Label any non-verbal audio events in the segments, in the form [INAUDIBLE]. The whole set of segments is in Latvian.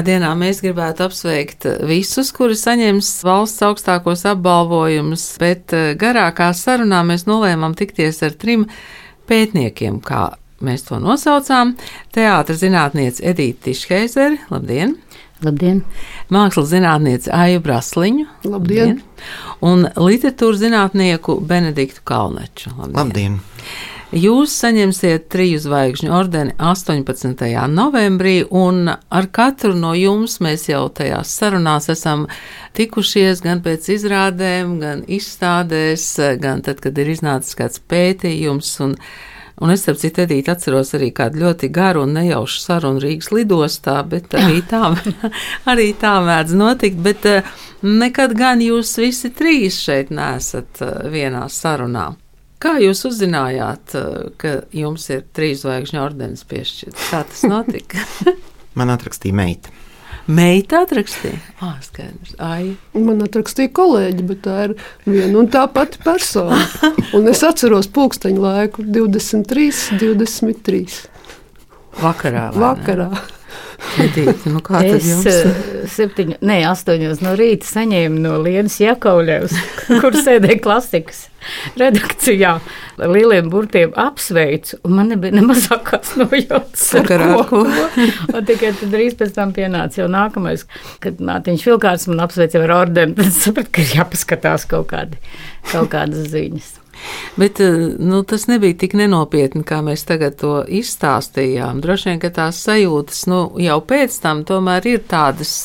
Šajā dienā mēs gribētu apsveikt visus, kuri saņems valsts augstākos apbalvojumus, bet eh, garākā sarunā mēs nolēmām tikties ar trim pētniekiem, kā mēs to nosaucām. Teātris zinātniece Edita Tišheizeri, labdien! Labdien! Mākslas zinātniece Aiju Brasliņu, Labdien! un literatūras zinātnieku Benediktu Kalneču. Labdien! Labdien! Jūs saņemsiet triju zvaigžņu ordeni 18. novembrī, un ar katru no jums mēs jau tajās sarunās esam tikušies gan pēc izrādēm, gan izstādēs, gan tad, kad ir iznācis kāds pētījums. Un, un es, ap citu, Edīt, atceros arī kādu ļoti garu un nejaušu sarunu Rīgas lidostā, bet arī tā, [LAUGHS] arī tā mēdz notikt. Bet eh, nekad gan jūs visi trīs šeit nesat eh, vienā sarunā. Kā jūs uzzinājāt, eh, ka jums ir trīs zvaigžņu ordenis piešķirts? Kā tas notika? [LAUGHS] Man atrakstīja meita. Meita atrakstīja. Ah, skaidrs. Ai. Man atrakstīja kolēģi, bet tā ir viena un tā pati persona. Un es atceros pulksteņu laiku 23, 23. Vakarā. Vakarā. Edita, nu kā Es eh, septiņu, ne, astoņos no rīta saņēmu no Lienas Jakauļevs, kur sēdēja klasikas redakcijā, lieliem burtiem apsveicu, un man nebija ne mazākās nojautas. ar Sakarā ar ko? Un tikai tad drīz pēc tam pienāca jau nākamais, kad Mātiņš Vilkārs man apsveica ar ordeni, tad sapratu, ka ir jāpaskatās kaut, kādi, kaut kādas ziņas. Bet eh, nu, tas nebija tik nenopietni, kā mēs tagad to izstāstījām. Droši vien, ka tās sajūtas nu, jau pēc tam tomēr ir tādas.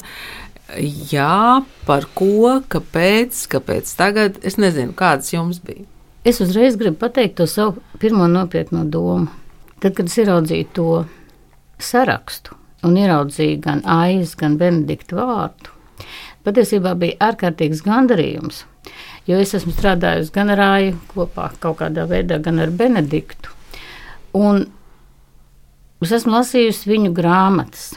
Jā, par ko, kāpēc, kāpēc tagad? Es nezinu, kādas jums bija. Es uzreiz gribu pateikt to savu pirmo nopietno domu. Tad, kad es ieraudzīju to sarakstu un ieraudzīju gan aiz, gan Benediktu vārtu, patiesībā bija ārkārtīgs gandarījums. Jo es esmu strādājusi gan ar Aiju kopā, kaut kādā veidā, gan ar Benediktu. Un es esmu lasījusi viņu grāmatas.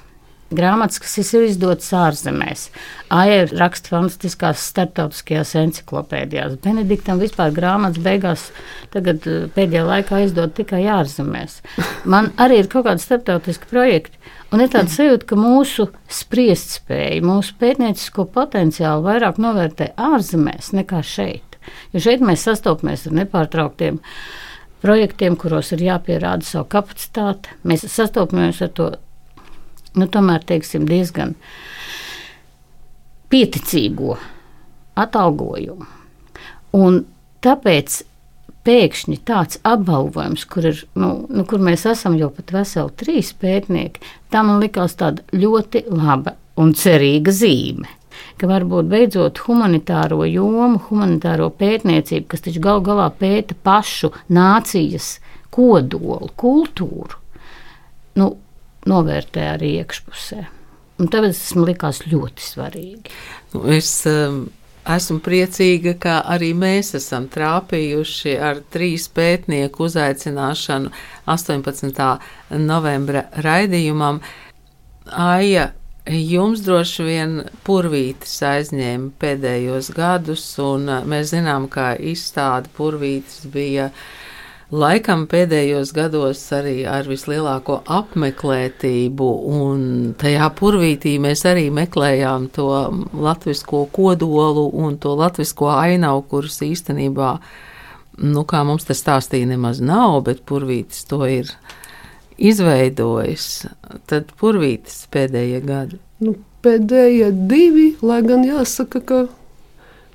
Grāmatas, kas ir izdotas ārzemēs. Aija raksta fantastiskās starptautiskajās encyklopēdijās. Benediktam vispār grāmatas beigās, tagad eh, pēdējā laikā izdod tikai ārzemēs. Man arī ir kaut kādi starptautiski projekti. Un ir tāds sajūta, ka mūsu spriestspēja, mūsu pētniecisko potenciālu vairāk novērtē ārzemēs nekā šeit. Jo šeit mēs sastopamies ar nepārtrauktiem projektiem, kuros ir jāpierāda savu kapacitāti. Mēs sastopamies ar to nu, tomēr teiksim, diezgan pieticīgo atalgojumu. Un tāpēc pēkšņi tāds apbalvojums, kur, ir, nu, nu, kur mēs esam jau pat veseli trīs pētnieki, tā man likās tāda ļoti laba un cerīga zīme. Ka varbūt beidzot humanitāro jomu, humanitāro pētniecību, kas taču gal galā pēta pašu nācijas kodolu, kultūru, nu, novērtē arī iekšpusē. Un tāpēc tas man likās ļoti svarīgi. Nu, Es um, esmu priecīga, ka arī mēs esam trāpījuši ar trīs pētnieku uzaicināšanu 18. novembra raidījumam. Aija, jums droši vien purvītis aizņēma pēdējos gadus, un uh, mēs zinām, ka izstāde purvītis bija laikam pēdējos gados arī ar vislielāko apmeklētību, un tajā purvītī mēs arī meklējām to latvisko kodolu un to latvisko ainavu, kuras īstenībā, nu, kā mums tas stāstīja, nemaz nav, bet purvītis to ir izveidojis. Tad purvītis pēdējie gadi. Nu, pēdējie divi, lai gan jāsaka, ka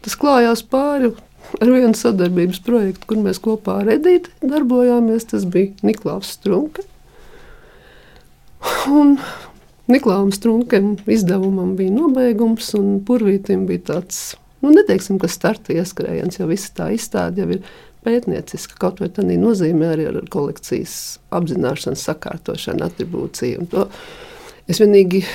tas klājās pāri ar vienu sadarbības projektu, kur mēs kopā ar Edīti darbojāmies. Tas bija Niklaus Strunke. Un Niklausam Strunkam izdevumam bija nobeigums, un Purvītam bija tāds, nu, neteiksim, ka starta ieskrējiens, jo visa tā izstāde jau ir pētnieciska, kaut vai tādā nozīmē arī ar kolekcijas apzināšanu, sakārtošanu, atribūciju. Es vienīgi,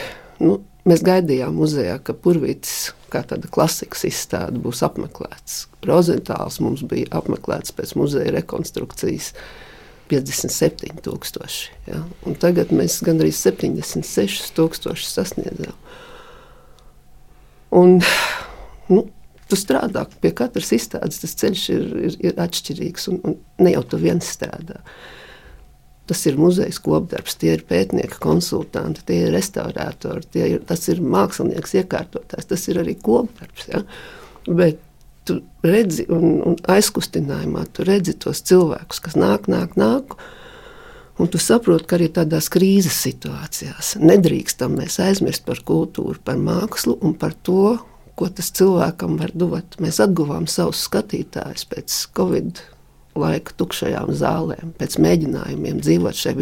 nu, mēs gaidījām muzejā, ka Purvītis kā tāda klasikas izstāde būs apmeklēts. Rozentāls mums bija apmeklēts pēc muzeja rekonstrukcijas 57,000. Ja? Un tagad mēs gandrīz 76,000 sasniedzām. Un, nu, tu strādā pie katras izstādes, tas ceļš ir, ir, ir atšķirīgs, un, un ne jau tu viens strādā. Tas ir muzejs kopdarbs, tie ir pētnieki, konsultanti, tie ir restaurātori, tie ir, tas ir mākslinieks, iekārtotājs, tas ir arī kopdarbs. Ja? Bet tu redzi, un, un aizkustinājumā tu redzi tos cilvēkus, kas nāk, nāk, nāk. Un tu saproti, ka arī tādās krīzes situācijās nedrīkstam mēs aizmirst par kultūru, par mākslu un par to, ko tas cilvēkam var dot. Mēs atguvām savus skatītājus pēc Covid laika tukšajām zālēm, pēc mēģinājumiem dzīvot šajā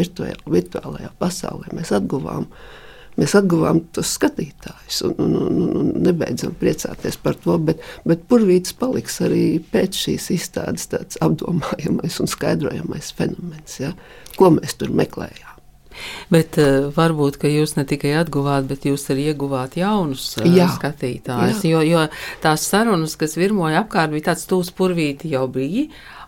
virtuālajā pasaulē. Mēs atguvām, mēs atguvām tos skatītājus un, un, un, un nebeidzam priecāties par to, bet, bet purvītis paliks arī pēc šīs izstādes tāds apdomājamais un skaidrojamais fenomens, ja? ko mēs tur meklējām. Bet uh, varbūt jūs ne tikai atguvāt, bet jūs arī ieguvāt jaunus uh, jā, skatītājus. Jā. Jo, jo tās sarunas, kas virmoja apkārt, bija tāds tūs purvīti jau bija.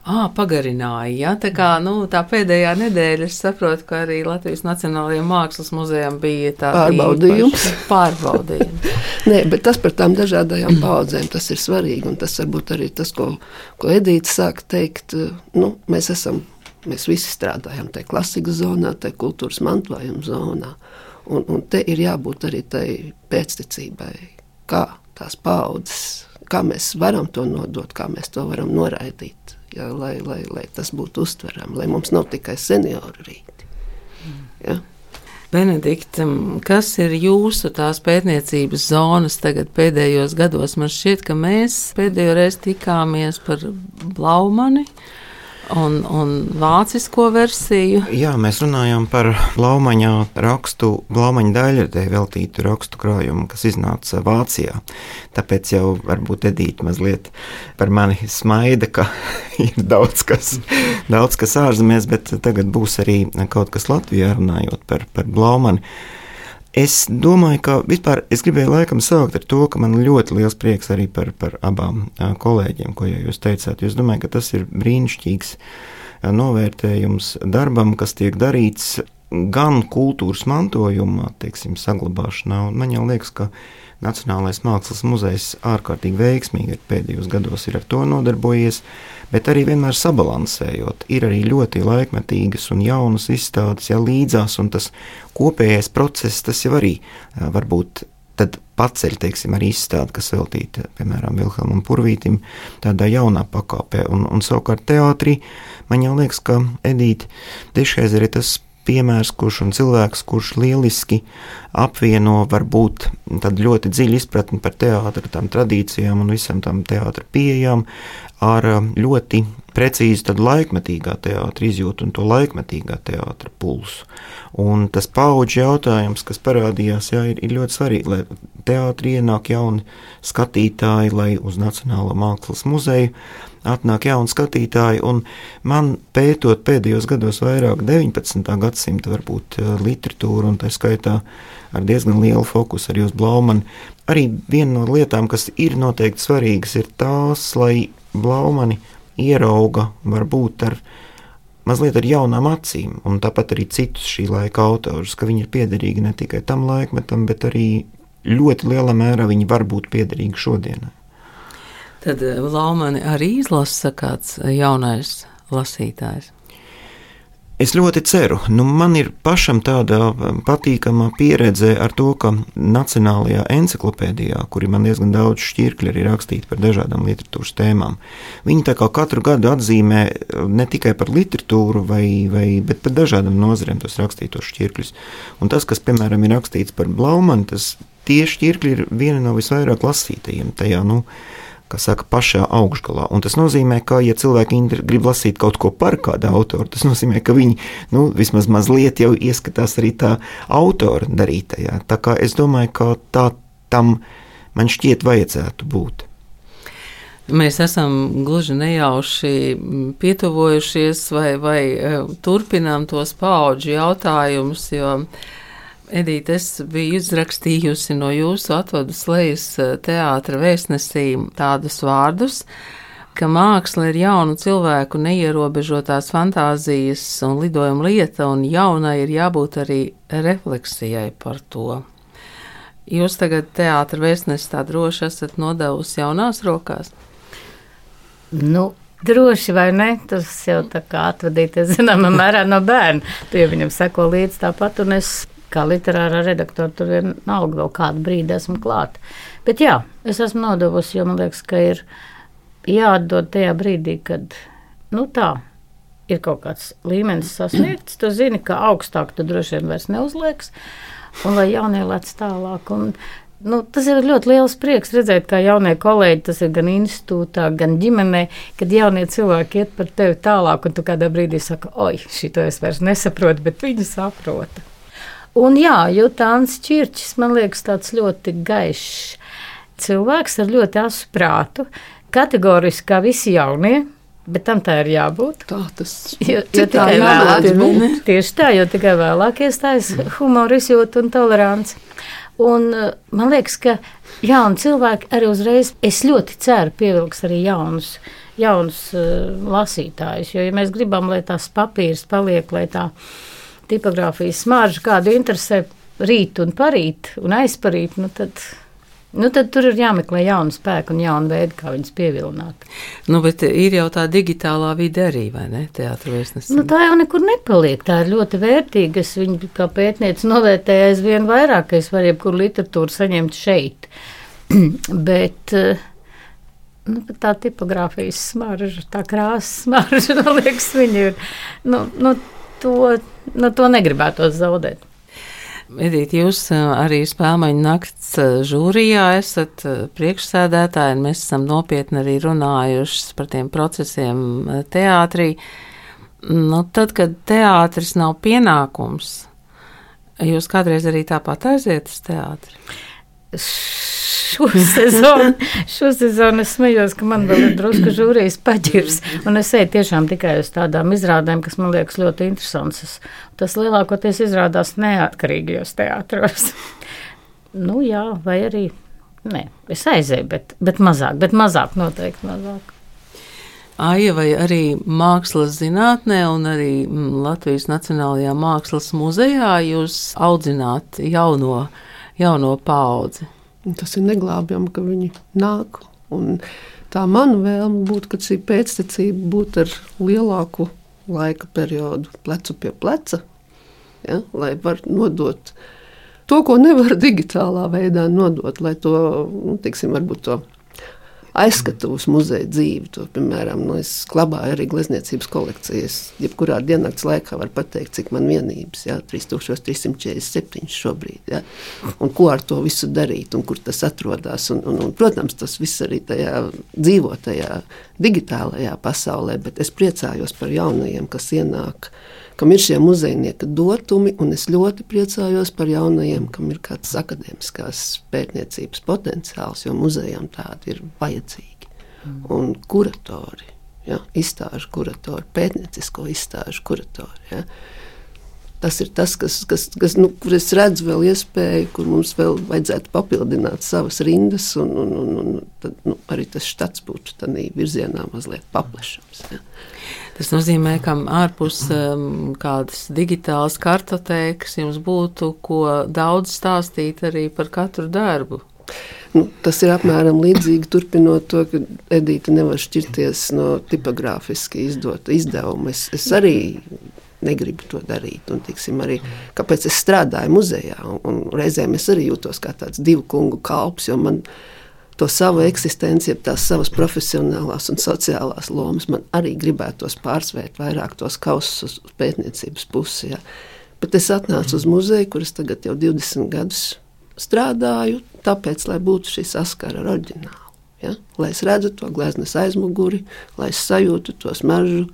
À, pagarināja. Ja? Tā, kā, nu, tā pēdējā nedēļa, es saprotu, ka arī Latvijas Nacionālajiem Mākslas muzejam bija tāds pārbaudījums. [LAUGHS] pārbaudījums. Nē, bet tas par tām dažādajām paudzēm tas ir svarīgi. Tas varbūt arī tas, ko, ko Edīte sāk teikt. Nu, mēs, esam, mēs visi strādājam tajā klasikas zonā, tajā kultūras mantojuma zonā. Un, un te ir jābūt arī tai pēctecībai, kā tās paudzes, kā mēs varam to nodot, kā mēs to varam noraidīt ja, lai, lai, lai tas būtu uztverami, lai mums nav tikai senioru rīti. Ja. Benedikta, kas ir jūsu tās pētniecības zonas tagad pēdējos gados? Man šķiet, ka mēs pēdējo reizi tikāmies par Blaumani. Un, un vācisko versiju. Jā, mēs runājām par Blaumaņa rakstu, Blaumaņa daļradē veltītu rakstu krājumu, kas iznāca Vācijā. Tāpēc jau varbūt Edīte mazliet par mani smaida, ka [LAUGHS] ir daudz kas, daudz kas ārzemēs, bet tagad būs arī kaut kas Latvijā runājot par, par Blaumani. Es domāju, ka vispār es gribēju laikam sākt ar to, ka man ļoti liels prieks arī par, par abām kolēģiem, ko jau jūs teicāt. Es domāju, ka tas ir brīnišķīgs novērtējums darbam, kas tiek darīts gan kultūras mantojuma teiksim, saglabāšanā, un man liekas, ka Nacionālais mākslas muzejs ārkārtīgi veiksmīgi pēdējos gados ir ar to nodarbojies, bet arī vienmēr sabalansējot. Ir arī ļoti laikmetīgas un jaunas izstādes, ja līdzās, un tas kopējais process, tas jau arī varbūt tad paceļ, teiksim, arī izstādi, kas veltīta, piemēram, Vilhelmam Purvītim, tādā jaunā pakāpē, un, un savukārt teātrī, man jau liekas, ka Edīte tiešais ir tas piemērs, kurš un cilvēks, kurš lieliski apvieno varbūt tādu ļoti dziļu izpratni par teātra tām tradīcijām un visam tam teātra pieejām ar um, ļoti precīzi tad laikmetīgā teātra izjūtu un to laikmetīgā teātra pulsu. Un tas paudžu jautājums, kas parādījās, jā, ir, ir ļoti svarīgi, lai teātrī ienāk jauni skatītāji, lai uz Nacionālo mākslas muzeju atnāk jauni skatītāji, man pētot pēdējos gados vairāk 19. gadsimta varbūt eh, literatūru, un tā skaitā ar diezgan lielu fokusu arī uz Blaumanu, arī viena no lietām, kas ir noteikti svarīgas, ir tās, lai Blaumani ierauga varbūt ar mazliet ar jaunām acīm, un tāpat arī citus šī laika autorus, ka viņi ir piederīgi ne tikai tam laikmetam, bet arī ļoti lielā mērā viņi var būt piederīgi šodienai. Tad eh, Laumani arī izlasa kāds jaunais lasītājs. Es ļoti ceru, nu, man ir pašam tāda um, patīkama pieredze ar to, ka Nacionālajā encyklopēdijā, kuri man diezgan daudz šķirkļi arī rakstīti par dažādām literatūras tēmām, viņi tā kā katru gadu atzīmē ne tikai par literatūru, vai, vai, bet par dažādām nozarēm tos rakstītos šķirkļus. Un tas, kas, piemēram, ir rakstīts par Blaumanu, tas tie šķirkļi ir viena no visvairāk lasītajiem tajā. Nu, kā saka, pašā augšgalā. Un tas nozīmē, ka, ja cilvēki grib lasīt kaut ko par kādu autoru, tas nozīmē, ka viņi nu, vismaz mazliet jau ieskatās arī tā autora darītajā. Tā kā es domāju, ka tā tam man šķiet vajadzētu būt. Mēs esam gluži nejauši pietuvojušies vai, vai eh, turpinām tos paudžu jautājumus, jo uh, Edīte, es biju izrakstījusi no jūsu atvadas lejas eh, teātra vēstnesī tādus vārdus, ka māksla ir jaunu cilvēku neierobežotās fantāzijas un lidojuma lieta, un jaunai ir jābūt arī refleksijai par to. Jūs tagad teātra vēstnesi tā droši esat nodevusi jaunās rokās? Nu, Droši vai ne? Tas jau tā kā atvadīties zināmā mērā no bērna. Tu jau viņam seko līdzi tāpat, un es kā literārā redaktora tur vienalga vēl kādu brīdi esmu klāt. Bet jā, es esmu nodevusi, jo man liekas, ka ir jāatdod tajā brīdī, kad, nu tā, ir kaut kāds līmenis sasniegts, tu zini, ka augstāk tu droši vien vairs neuzlieks, un lai jaunie lec tālāk. Un, Nu, tas ir ļoti liels prieks redzēt, kā jaunie kolēģi, tas ir gan institūtā, gan ģimenē, kad jaunie cilvēki iet par tevi tālāk, un tu kādā brīdī saki, oi, šito es vairs nesaprotu, bet viņi saprota. Un jā, Jutāns Čirčs, man liekas, tāds ļoti gaišs cilvēks ar ļoti asu prātu, kategoriski kā visi jaunie, Bet tam tā ir jābūt. Tā tas jo, jo tikai vēlāk, tieši tā, jo tikai vēlāk iestājas humora izjūta un tolerants. Un uh, man liekas, ka jauni cilvēki arī uzreiz, es ļoti ceru, pievilks arī jaunus, jaunus uh, lasītājus. Jo, ja mēs gribam, lai tās papīrs paliek, lai tā tipogrāfijas smarža kādu interesē rīt un parīt un aizparīt, nu tad Nu, tad tur ir jāmeklē jauna spēka un jauna veida, kā viņus pievilināt. Nu, bet ir jau tā digitālā vide arī, vai ne? Teātris nu, tā jau nekur nepaliek. Tā ir ļoti vērtīga. Es viņu kā pētniece novērtēju aizvien vairāk, ka es varu jebkuru literatūru saņemt šeit. [CLEARS THROAT] bet, nu, bet tā tipogrāfijas smarža, tā krāsas smarža, [LAUGHS] man liekas, viņi ir. Nu, nu, to, nu, to negribētu zaudēt. Edīt, jūs arī spēļu nakts žūrijā esat priekšsēdētāji, un mēs esam nopietni arī runājuši par tiem procesiem teātrī. Nu, tad, kad teātris nav pienākums, jūs kādreiz arī tāpat aiziet uz teātri? Šo sezonu, šo sezonu es smējos, ka man vēl ir drusku žūrijas paģirs. Un es eju tiešām tikai uz tādām izrādēm, kas man liekas ļoti interesantas. Tas lielākoties izrādās neatkarīgajos teātros. [LAUGHS] nu jā, vai arī. Nē, es aizēju, bet, bet mazāk, bet mazāk noteikti mazāk. Aija vai arī mākslas zinātnē un arī mm, Latvijas Nacionālajā mākslas muzejā jūs audzināt jauno, jauno paudzi. Tas ir neglābjami, ka viņi nāk. Un tā mana vēlme būtu, ka šī pēctecība būtu ar lielāku laika periodu, plecu pie pleca, ja, lai varētu nodot to, ko nevar [LAUGHS] digitālā veidā nodot, lai to, nu, tiksim, varbūt to aizskatuves muzeja dzīvi. To, piemēram, nu, es glabāju arī glezniecības kolekcijas. Jebkurā diennakts laikā var pateikt, cik man vienības, jā, 3347 šobrīd. Jā. Un ko ar to visu darīt un kur tas atrodas. Un, un, un, protams, tas viss arī tajā dzīvotajā digitālajā pasaulē, bet es priecājos par jaunajiem, kas ienāk kam ir šie muzejnieka dotumi, un es ļoti priecājos par jaunajiem, kam ir kāds akadēmiskās pētniecības potenciāls, jo muzejam tādi ir vajadzīgi. Mm. Un kuratori, ja, izstāžu kuratori, pētniecisko izstāžu kuratori. Ja. Tas ir tas, kas, kas, kas nu, kur es redzu vēl iespēju, kur mums vēl vajadzētu papildināt savas rindas, un, un, un, un tad, nu, arī tas štats būtu tādā virzienā mazliet paplašams. Ja. Tas nozīmē, ka ārpus um, kādas digitālas kartotēkas jums būtu ko daudz stāstīt arī par katru darbu. Nu, tas ir apmēram līdzīgi turpinot to, ka Edita nevar šķirties no tipogrāfiski izdota izdevuma. Es, es arī negribu to darīt. Un, tiksim, arī, kāpēc es strādāju muzejā? Un, un reizēm es arī jūtos kā tāds divu kungu kalps, jo man ir to savu eksistenci, tās savas profesionālās un sociālās lomas, man arī gribētos pārsvērt vairāk tos kausus uz pētniecības pusi. Ja. Bet es atnācu uz muzeju, kuras tagad jau 20 gadus strādāju, tāpēc, lai būtu šī saskara ar oriģinālu. Ja? Lai es redzu to gleznas aizmuguri, lai es sajūtu to smaržu,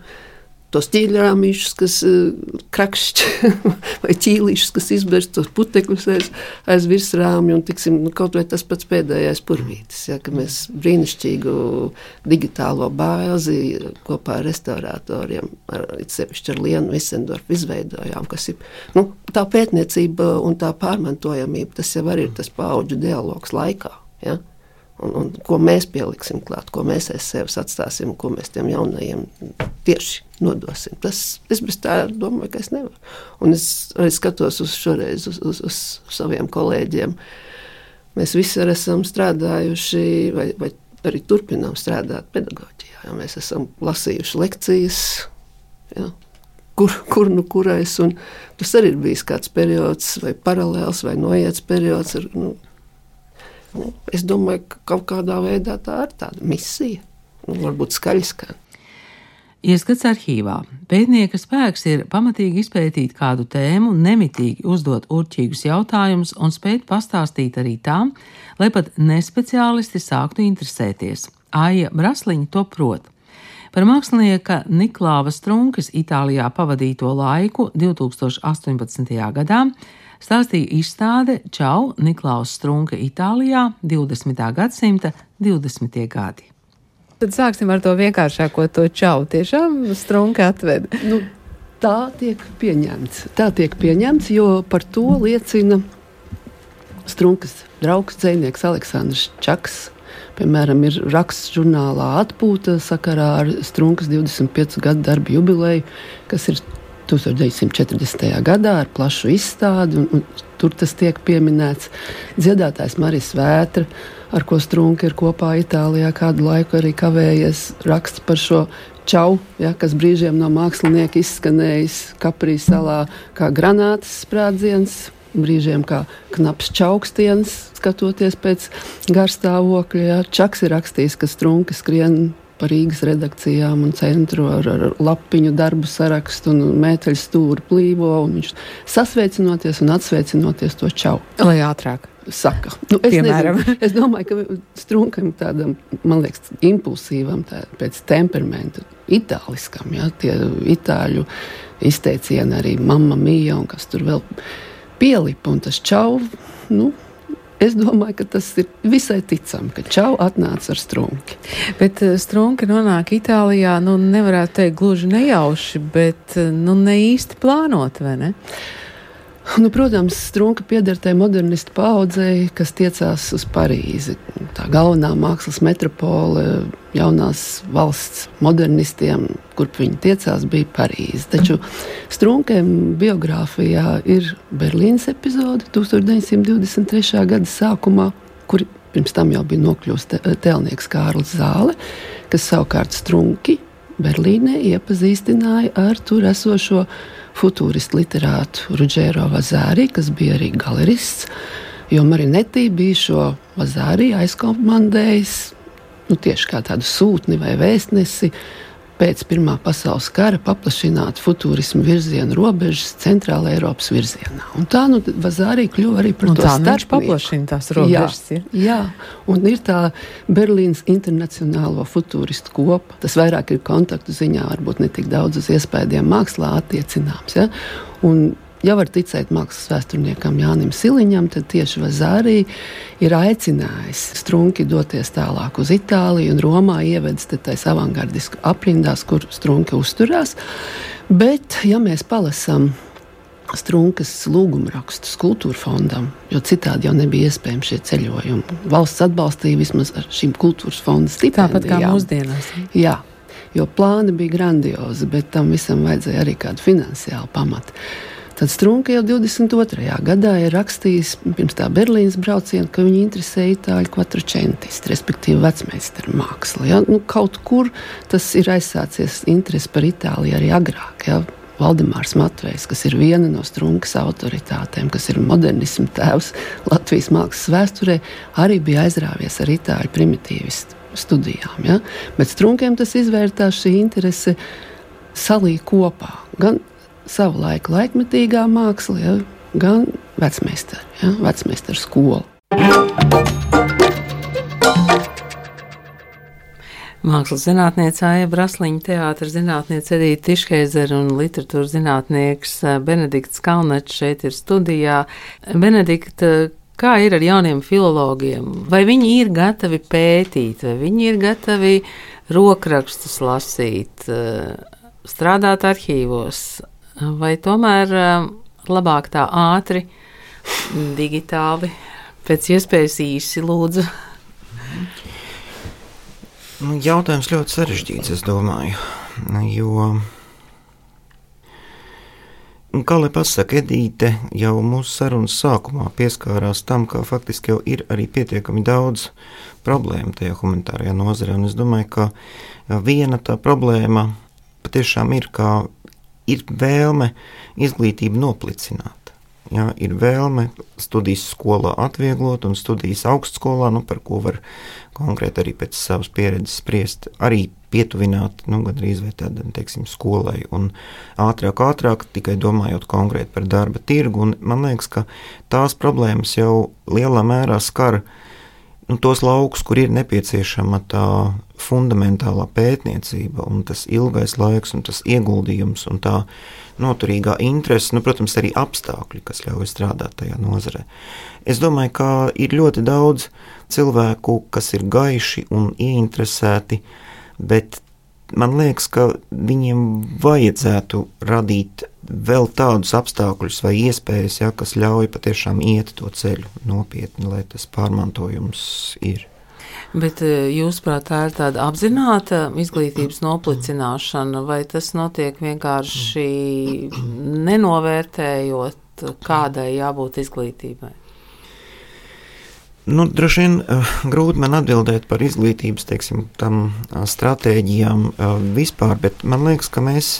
tos ķīļrāmīšus, kas uh, krakšķ, [LAUGHS] vai ķīlīšus, kas izberst tos putekļus aiz, aiz virsrāmju, un tiksim, nu, kaut vai tas pats pēdējais purvītis, ja, ka mēs brīnišķīgu digitālo bāzi kopā ar restauratoriem, ar, sevišķi ar Lienu Visendorfu izveidojām, kas ir, nu, tā pētniecība un tā pārmantojamība, tas jau arī ir tas paudžu dialogs laikā, ja. Un, un ko mēs pieliksim klāt, ko mēs aiz sevis atstāsim, ko mēs tiem jaunajiem tieši nodosim. Tas es bez tā domāju, ka es nevaru. Un es arī skatos uz šoreiz uz, uz, uz saviem kolēģiem. Mēs visi esam strādājuši, vai, vai arī turpinām strādāt pedagoģijā. Jā, mēs esam lasījuši lekcijas, jā, kur, kur nu kurais. Tas arī ir bijis kāds periods, vai paralēls, vai noiets periods. Ar, nu, nu, es domāju, ka kaut kādā veidā tā ir tāda misija. Nu, varbūt skaļi skan. Ieskats arhīvā. Pētnieka spēks ir pamatīgi izpētīt kādu tēmu, nemitīgi uzdot urķīgus jautājumus un spēt pastāstīt arī tām, lai pat nespeciālisti sāktu interesēties. Aija Brasliņa to prot. Par mākslinieka Niklāva Strunkas Itālijā pavadīto laiku 2018. gadā stāstīja izstāde Čau Niklaus Strunka Itālijā 20. gadsimta 20. gadi. Tad sāksim ar to vienkāršāko to čau. Tiešām strunka atved. Nu, tā tiek pieņemts. Tā tiek pieņemts, jo par to liecina strunkas draugs dzēnieks Aleksandrs Čaks. Piemēram, ir raksts žurnālā atpūta sakarā ar Strunkas 25 gadu darbu jubileju, kas ir 1940. gadā ar plašu izstādi, un, un tur tas tiek pieminēts. Dziedātājs Marijas Vētra ar ko Strunke ir kopā Itālijā kādu laiku arī kavējies, raksta par šo čau, ja, kas brīžiem no mākslinieka izskanējis Kaprijas salā kā granātas sprādziens, brīžiem kā knaps čaukstiens, skatoties pēc garstāvokļa. Ja. Čaks ir rakstījis, ka Strunke skrien pa Rīgas redakcijām un centru ar, ar lapiņu darbu sarakstu un mēteļu stūri plīvo. Viņš sasveicinoties un atsveicinoties to čau. Lai ātrāk saka. Nu, es, nezinu, [LAUGHS] es domāju, ka strunkam tādam, man liekas, impulsīvam, tā, pēc temperamenta, itāliskam, ja, tie itāļu izteicieni arī mamma mīja un kas tur vēl pielipa un tas čau, nu, Es domāju, ka tas ir visai ticami, ka čau atnāca ar strunki. Bet eh, strunki nonāk Itālijā, nu, nevarētu teikt gluži nejauši, bet eh, nu, ne īsti plānot, vai ne? Nu, protams, Strunke pieder tai modernistu paudzei, kas tiecās uz Parīzi. Tā galvenā mākslas metropole, jaunās valsts modernistiem, kurp viņi tiecās, bija Parīze. Taču Strunkiem biogrāfijā ir Berlīnas epizode 1923. gada sākumā, kur pirms tam jau bija nokļuvis tēlnieks Kārlis Zāle, kas savukārt Strunki Berlīnē iepazīstināja ar tur esošo futūristu literātu Rudžēro Vazārī, kas bija arī galerists. Jo Marinetī bija šo Vazārī aizkomandējis nu, tieši kā tādu sūtni vai vēstnesi pēc Pirmā pasaules kara paplašināt futūrismu virzienu robežas centrāla Eiropas virzienā. Un tā nu, Vazārī kļuva arī par un to starpnieku. paplašina tās robežas. Jā, jā, un ir tā Berlīnas internacionālo futūristu kopa. Tas vairāk ir kontaktu ziņā, varbūt ne tik daudz uz iespējām mākslā attiecināms. Ja? Un ja var ticēt mākslas vēsturniekam Jānim Siliņam, tad tieši Vazārī ir aicinājis Strunki doties tālāk uz Itāliju un Romā ievedis tais avangardisku aprindās, kur Strunke uzturās. Bet, ja mēs palasām Strunkas lūgumrakstus kultūra fondam, jo citādi jau nebija iespējams šie ceļojumi. Valsts atbalstīja vismaz ar šīm kultūras fonda stipendijām. Tāpat kā mūsdienās. Jā, jo plāni bija grandiozi, bet tam visam vajadzēja arī kādu finansiālu pamatu. Tad Strunke jau 22. gadā ir rakstījis pirms tā Berlīnas brauciena, ka viņu interesē itāļu kvatračentisti, respektīvi vecmeistaru māksla. Ja? Nu, kaut kur tas ir aizsācies interesi par Itāliju arī agrāk. Ja? Valdemārs Matvejs, kas ir viena no strunkas autoritātēm, kas ir modernismu tēvs Latvijas mākslas vēsturē, arī bija aizrāvies ar itāļu primitīvistu studijām. Ja? Bet strunkiem tas izvērtās šī interese salīja kopā. Gan savu laiku laikmetīgā māksla, ja, gan vecmeistara, ja, vecmeistara skola. Mākslas zinātniece Aija Brasliņa, teātris zinātniece Edita Tiškeizer un literatūras zinātnieks eh, Benedikts Kalnečs šeit ir studijā. Benedikta, kā ir ar jauniem filologiem? Vai viņi ir gatavi pētīt, vai viņi ir gatavi rokrakstus lasīt, eh, strādāt arhīvos? Vai tomēr eh, labāk tā ātri, digitāli, pēc iespējas īsi lūdzu? Nu, jautājums ļoti sarežģīts, es domāju. Jo Kā lai pasakā, Edīte jau mūsu sarunas sākumā pieskārās tam, ka faktiski jau ir arī pietiekami daudz problēmu tajā humanitārajā nozarē. Un es domāju, ka viena tā problēma patiešām ir, ka ir vēlme izglītību noplicināt. Jā, ir vēlme studijas skolā atvieglot un studijas augstskolā, nu, par ko var konkrēti arī pēc savas pieredzes spriest, arī pietuvināt nu, gandrīz vai tādam teiksim, skolai. Un ātrāk, ātrāk, tikai domājot konkrēti par darba tirgu. Un man liekas, ka tās problēmas jau lielā mērā skar nu, tos laukus, kur ir nepieciešama tā fundamentālā pētniecība, un tas ilgais laiks, un tas ieguldījums, un tā noturīgā interese, nu, protams, arī apstākļi, kas ļauj strādāt tajā nozarē. Es domāju, ka ir ļoti daudz cilvēku, kas ir gaiši un ieinteresēti, bet man liekas, ka viņiem vajadzētu radīt vēl tādus apstākļus vai iespējas, ja, kas ļauj patiešām iet to ceļu nopietni, lai tas pārmantojums ir. Bet eh, jūsuprāt, tā ir tāda apzināta izglītības noplicināšana, vai tas notiek vienkārši nenovērtējot, kādai jābūt izglītībai? Nu, droši vien uh, grūti man atbildēt par izglītības teiksim, tam, stratēģijām uh, vispār, bet man liekas, ka mēs,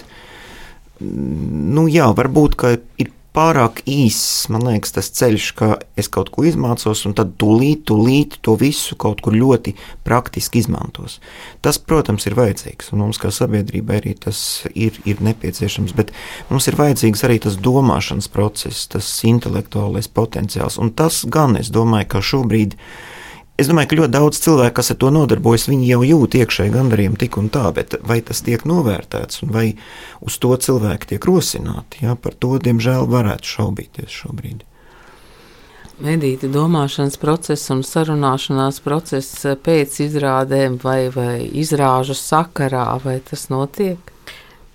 nu jā, varbūt ir pārāk īss, man liekas, tas ceļš, ka es kaut ko izmācos, un tad tūlīt, tūlīt to visu kaut kur ļoti praktiski izmantos. Tas, protams, ir vajadzīgs, un mums kā sabiedrībai arī tas ir, ir nepieciešams, bet mums ir vajadzīgs arī tas domāšanas process, tas intelektuālais potenciāls, un tas gan, es domāju, ka šobrīd ir Es domāju, ka ļoti daudz cilvēku, kas ar to nodarbojas, viņi jau jūt iekšēji gandarījumu tik un tā, bet vai tas tiek novērtēts un vai uz to cilvēki tiek rosināti, jā, par to, diemžēl, varētu šaubīties šobrīd. Medīta domāšanas process un sarunāšanās process pēc izrādēm vai, vai izrāžu sakarā, vai tas notiek?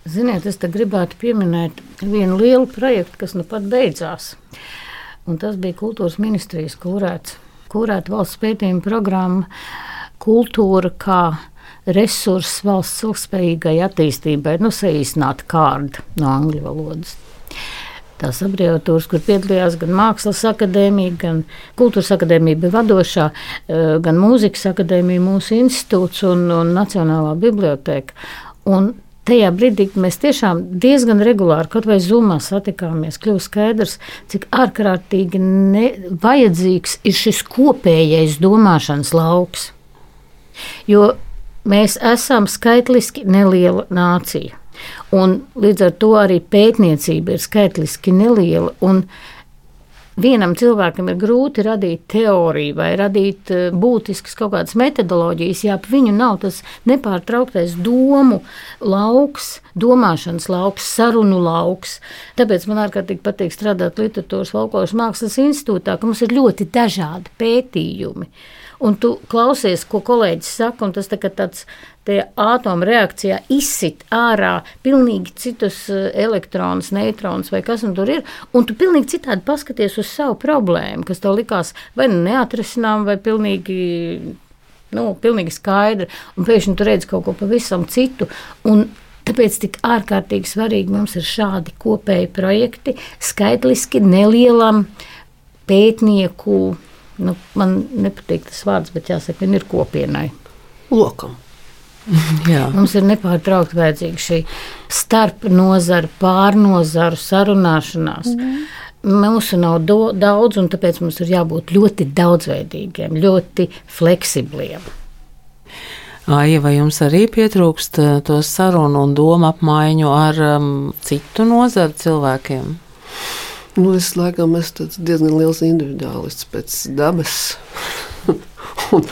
Ziniet, es te gribētu pieminēt vienu lielu projektu, kas nu pat beidzās. Un tas bija kultūras ministrijas kurēts kurēta valsts pētījuma programma kultūra kā resurss valsts ilgspējīgai attīstībai, nu, saīsināt kārdu no angļu valodas. Tās abreviatūras, kur piedalījās gan Mākslas akadēmija, gan Kultūras akadēmija bija vadošā, eh, gan Mūzikas akadēmija, mūsu institūts un, un Nacionālā biblioteka. Un tajā brīdī mēs tiešām diezgan regulāri, kaut vai zumā satikāmies, kļuva skaidrs, cik ārkārtīgi vajadzīgs ir šis kopējais domāšanas lauks. Jo mēs esam skaitliski neliela nācija. Un līdz ar to arī pētniecība ir skaitliski neliela. Un, uh, vienam cilvēkam ir grūti radīt teoriju vai radīt eh, būtiskas kaut kādas metodoloģijas, ja ap viņu nav tas nepārtrauktais domu lauks, domāšanas lauks, sarunu lauks. Tāpēc man ārkārtīgi patīk strādāt literatūras folkloras mākslas institūtā, ka mums ir ļoti dažādi pētījumi un tu klausies, ko kolēģis saka, un tas tā tāds atomu reakcijā izsit ārā pilnīgi citus eh, elektronus, neitronus vai kas tur ir, un tu pilnīgi citādi paskaties uz savu problēmu, kas tev likās vai nu neatrisinām, vai pilnīgi. Nu, pilnīgi skaidri, un pēkšņi tu redzi kaut ko pavisam citu. Tāpēc tik ārkārtīgi svarīgi mums ir šādi kopēji projekti, skaitliski nelielam pētnieku nu, man nepatīk tas vārds, bet jāsaka, ir kopienai. Lokam. [LAUGHS] Jā. Mums ir nepārtraukti vajadzīga šī starp nozaru, pārnozaru sarunāšanās. Mm. Mūsu nav do, daudz, un tāpēc mums ir jābūt ļoti daudzveidīgiem, ļoti fleksibliem. Aija, vai jums arī pietrūkst to sarunu un domu apmaiņu ar um, citu nozaru cilvēkiem? Nu, es laikam esmu diezgan liels individuālists pēc dabas. [LAUGHS] un,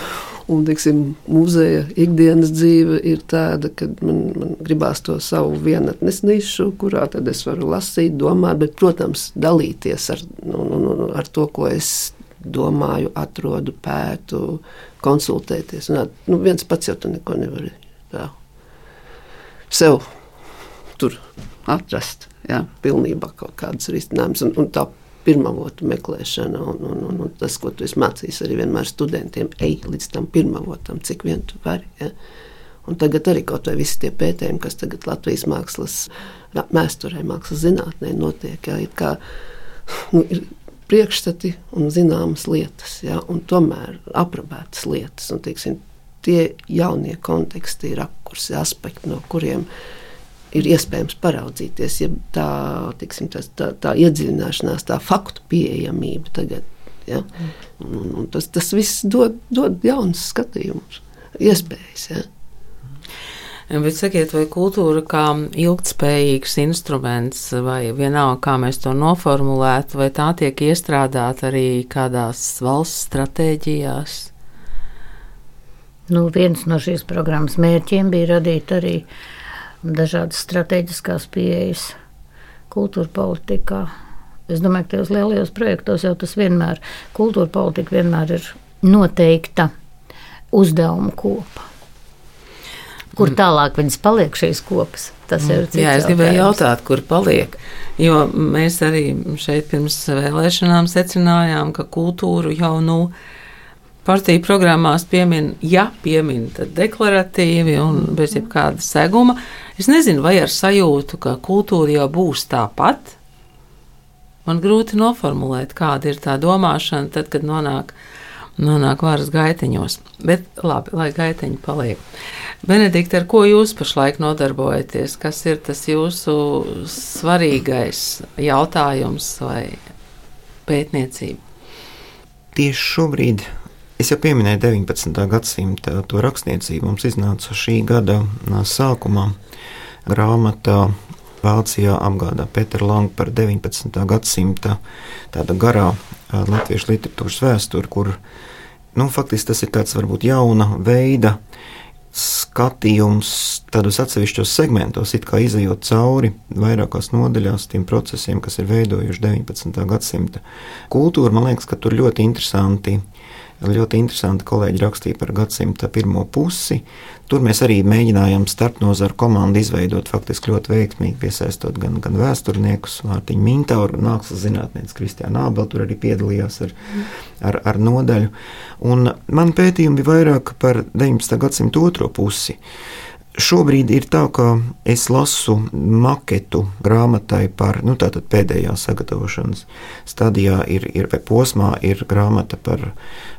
un teiksim, muzeja ikdienas dzīve ir tāda, ka man, man gribās to savu vienatnes nišu, kurā tad es varu lasīt, domāt, bet, protams, dalīties ar, nu, nu, nu, ar to, ko es domāju, atrodu, pētu, konsultēties. Un, nu, viens pats jau tu neko nevari tā sev tur atrast jā, pilnībā kaut kādas risinājumus. Un, un tā pirmavotu meklēšana un, un, un, un tas, ko tu esi mācījis arī vienmēr studentiem, ej līdz tam pirmavotam, cik vien tu vari. Jā. Un tagad arī kaut vai visi tie pētījumi, kas tagad Latvijas mākslas vēsturē, mākslas zinātnē notiek, jā, ir kā nu, ir priekšstati un zināmas lietas, jā, un tomēr aprobētas lietas. Un, teiksim, tie jaunie konteksti, rakursi, aspekti, no kuriem ir iespējams paraudzīties. Ja tā, tiksim, tas, tā, tā iedziļināšanās, tā faktu pieejamība tagad. Ja? Un, un tas, tas viss dod, dod jaunus skatījumus, iespējas. Ja? Bet sakiet, vai kultūra kā ilgspējīgs instruments, vai vienalga, kā mēs to noformulētu, vai tā tiek iestrādāta arī kādās valsts stratēģijās? Nu, viens no šīs programmas mērķiem bija radīt arī dažādas strateģiskās pieejas kultūra politikā. Es domāju, ka tajos lielajos projektos jau tas vienmēr, kultūra politika vienmēr ir noteikta uzdevuma kopa. Kur mm. tālāk viņas paliek šīs kopas? Tas ir cits. Jā, es gribēju jautāt, kur paliek. Jo mēs arī šeit pirms vēlēšanām secinājām, ka kultūru jau nu. Partiju programmās piemin, ja piemin, tad deklaratīvi un bez jebkāda seguma. Es nezinu, vai ar sajūtu, ka kultūra jau būs tāpat. Man grūti noformulēt, kāda ir tā domāšana, tad, kad nonāk nonāk varas gaiteņos. Bet labi, lai gaiteņi paliek. Benedikta, ar ko jūs pašlaik nodarbojaties? Kas ir tas jūsu svarīgais jautājums vai pētniecība? Tieši šobrīd Es jau pieminēju 19. gadsimta to rakstniecību. Mums iznāca šī gada sākumā grāmata Vācijā apgādā Petra Langa par 19. gadsimta tāda garā latviešu literatūras vēsturi, kur nu, faktiski tas ir tāds varbūt jauna veida skatījums tādos atsevišķos segmentos, it kā izējot cauri vairākās nodaļās tiem procesiem, kas ir veidojuši 19. gadsimta kultūru. Man liekas, ka tur ļoti interesanti Ļoti interesanti kolēģi rakstīja par gadsimta pirmo pusi. Tur mēs arī mēģinājām starpnozaru komandu izveidot faktiski ļoti veiksmīgi, piesaistot gan, gan vēsturniekus, Mārtiņu Mintauru, mākslas zinātnieci Kristiānu Ābelu, tur arī piedalījās ar, ar, ar nodaļu. Un man pētījumi bija vairāk par 19. gadsimta otro pusi. Šobrīd ir tā, ka es lasu maketu grāmatai par nu, pēdējā sagatavošanas stadijā, ir, ir posmā, ir grāmata par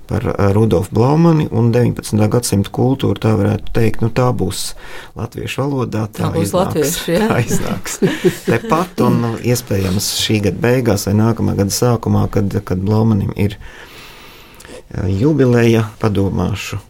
par eh, Rudolfu Blaumani un 19. gadsimta kultūru. Tā varētu teikt, nu, tā būs latviešu valodā. Tā, tā būs latviešu, jā. [LAUGHS] tā iznāks. Tepat un nu, iespējams šī gada beigās vai nākamā gada sākumā, kad, kad Blaumanim ir eh, jubileja, padomāšu.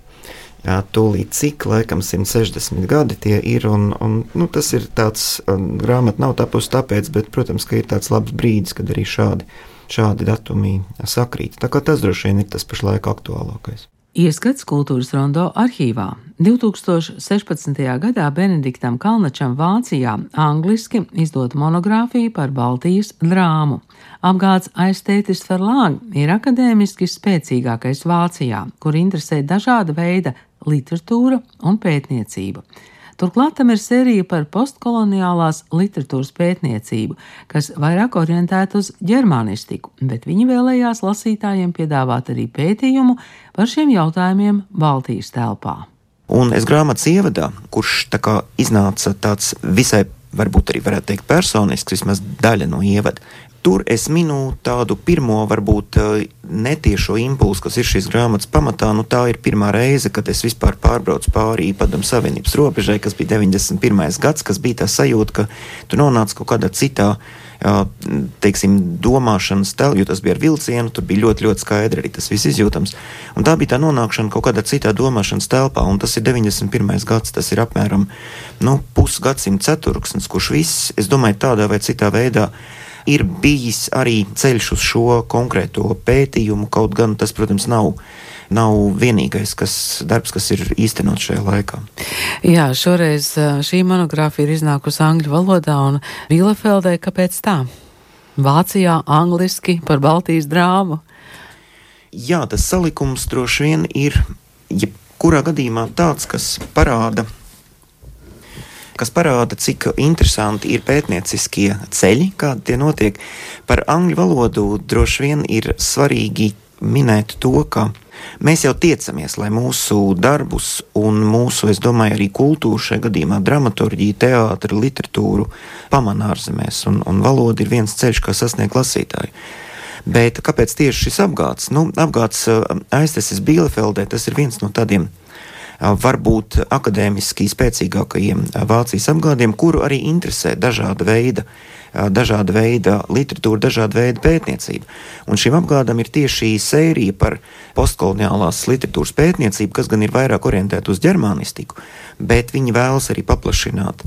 Tūlīt cik, laikam, 160 gadi tie ir. Un, un, nu, tas ir tāds, grāmata nav tapusi tāpēc, bet, protams, ka ir tāds labs brīdis, kad arī šādi šādi datumi sakrīt. Tā kā tas droši vien ir tas pašlaik aktuālākais. Ieskats kultūras rondo arhīvā. 2016. gadā Benediktam Kalnačam Vācijā angliski izdot monogrāfiju par Baltijas drāmu. Apgāds aiztētis Ferlāg ir akadēmiski spēcīgākais Vācijā, kur interesē dažāda veida literatūra un pētniecība. Turklāt tam ir sērija par postkoloniālās literatūras pētniecību, kas vairāk orientēta uz ģermānistiku, bet viņi vēlējās lasītājiem piedāvāt arī pētījumu par šiem jautājumiem Baltijas telpā. Un es grāmatas ievadā, kurš tā kā iznāca tāds visai varbūt arī varētu teikt personisks, vismaz daļa no ievada. Tur es minu tādu pirmo, varbūt eh, netiešo impulsu, kas ir šīs grāmatas pamatā. Nu, tā ir pirmā reize, kad es vispār pārbraucu pāri Padomu Savienības robežai, kas bija 91. gads, kas bija tā sajūta, ka tu nonāc kaut kādā citā. Teiksim, domāšanas telpā, jo tas bija ar vilcienu, tur bija ļoti, ļoti skaidri arī tas viss izjūtams. Un tā bija tā nonākšana kaut kādā citā domāšanas telpā, un tas ir 91. gads, tas ir apmēram nu, pusgadsimta ceturksnis, kurš viss, es domāju, tādā vai citā veidā ir bijis arī ceļš uz šo konkrēto pētījumu, kaut gan tas, protams, nav nav vienīgais kas, darbs, kas ir īstenots šajā laikā. Jā, šoreiz šī monogrāfija ir iznākusi angļu valodā un Bielefeldē. Kāpēc tā? Vācijā angliski par Baltijas drāmu. Jā, tas salikums droši vien ir jebkurā gadījumā tāds, kas parāda kas parāda, cik interesanti ir pētnieciskie ceļi, kādi tie notiek. Par angļu valodu droši vien ir svarīgi minēt to, ka mēs jau tiecamies, lai mūsu darbus un mūsu, es domāju, arī kultūru, šajā gadījumā dramaturgiju, teātri, literatūru pamanā ārzemēs, un, un valoda ir viens ceļš, kā sasniegt lasītāju. Bet kāpēc tieši šis apgāds? Nu, apgāds aiztesis Bielefeldē, tas ir viens no tādiem varbūt akadēmiski spēcīgākajiem Vācijas apgādiem, kuru arī interesē dažāda veida dažāda veida literatūra, dažāda veida pētniecība. Un šim apgādam ir tieši šī sērija par postkoloniālās literatūras pētniecību, kas gan ir vairāk orientēta uz ģermānistiku, bet viņi vēlas arī paplašināt